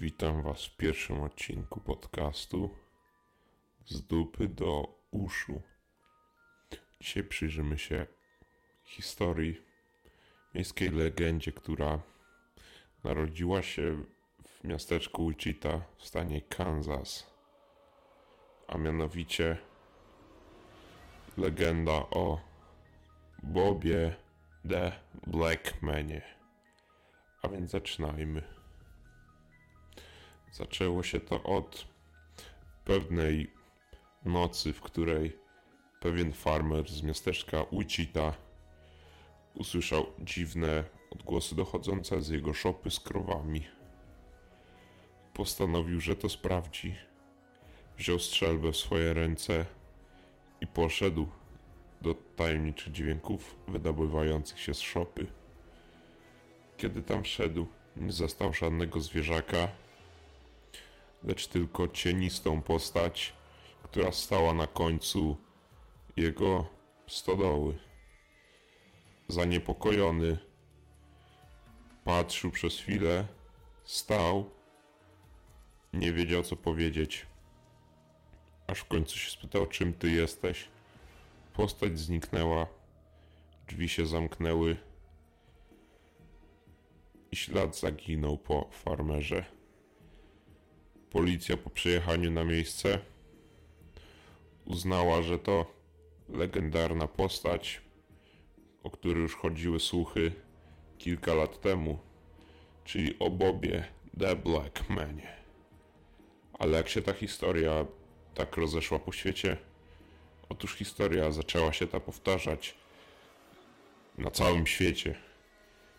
Witam Was w pierwszym odcinku podcastu Z dupy do uszu. Dzisiaj przyjrzymy się historii miejskiej legendzie, która narodziła się w miasteczku Wichita w stanie Kansas, a mianowicie legenda o Bobie the Blackmanie. A więc zaczynajmy. Zaczęło się to od pewnej nocy, w której pewien farmer z miasteczka Wichita usłyszał dziwne odgłosy dochodzące z jego szopy z krowami. Postanowił, że to sprawdzi. Wziął strzelbę w swoje ręce i poszedł do tajemniczych dźwięków wydobywających się z szopy. Kiedy tam wszedł, nie zastał żadnego zwierzaka, lecz tylko cienistą postać, która stała na końcu jego stodoły. Zaniepokojony, patrzył przez chwilę, stał, nie wiedział co powiedzieć. Aż w końcu się spytał, czym ty jesteś. Postać zniknęła, drzwi się zamknęły i ślad zaginął po farmerze. Policja po przyjechaniu na miejsce uznała, że to legendarna postać, o której już chodziły słuchy kilka lat temu, czyli o Bobie The Blackmanie. Ale jak się ta historia tak rozeszła po świecie, otóż historia zaczęła się ta powtarzać na całym świecie.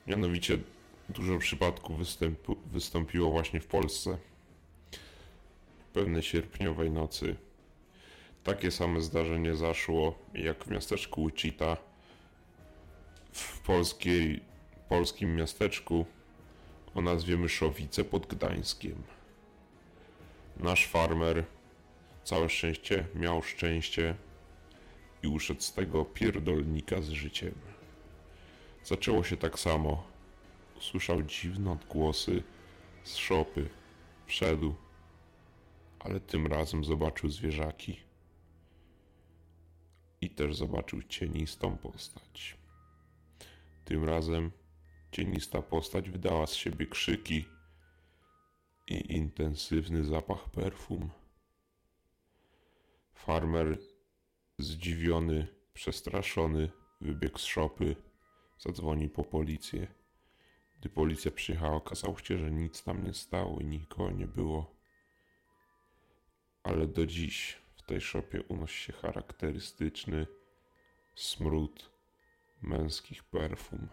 Mianowicie dużo przypadków wystąpiło właśnie w Polsce pewnej sierpniowej nocy. Takie same zdarzenie zaszło jak w miasteczku Wichita w polskiej, polskim miasteczku o nazwie Myszowice pod Gdańskiem. Nasz farmer, całe szczęście, miał szczęście i uszedł z tego pierdolnika z życiem. Zaczęło się tak samo. Usłyszał dziwne odgłosy z szopy. Wszedł, ale tym razem zobaczył zwierzaki. I też zobaczył cienistą postać. Tym razem cienista postać wydała z siebie krzyki i intensywny zapach perfum. Farmer, zdziwiony, przestraszony, wybiegł z szopy, zadzwonił po policję. Gdy policja przyjechała, okazało się, że nic tam nie stało i nikogo nie było ale do dziś w tej szopie unosi się charakterystyczny smród męskich perfum.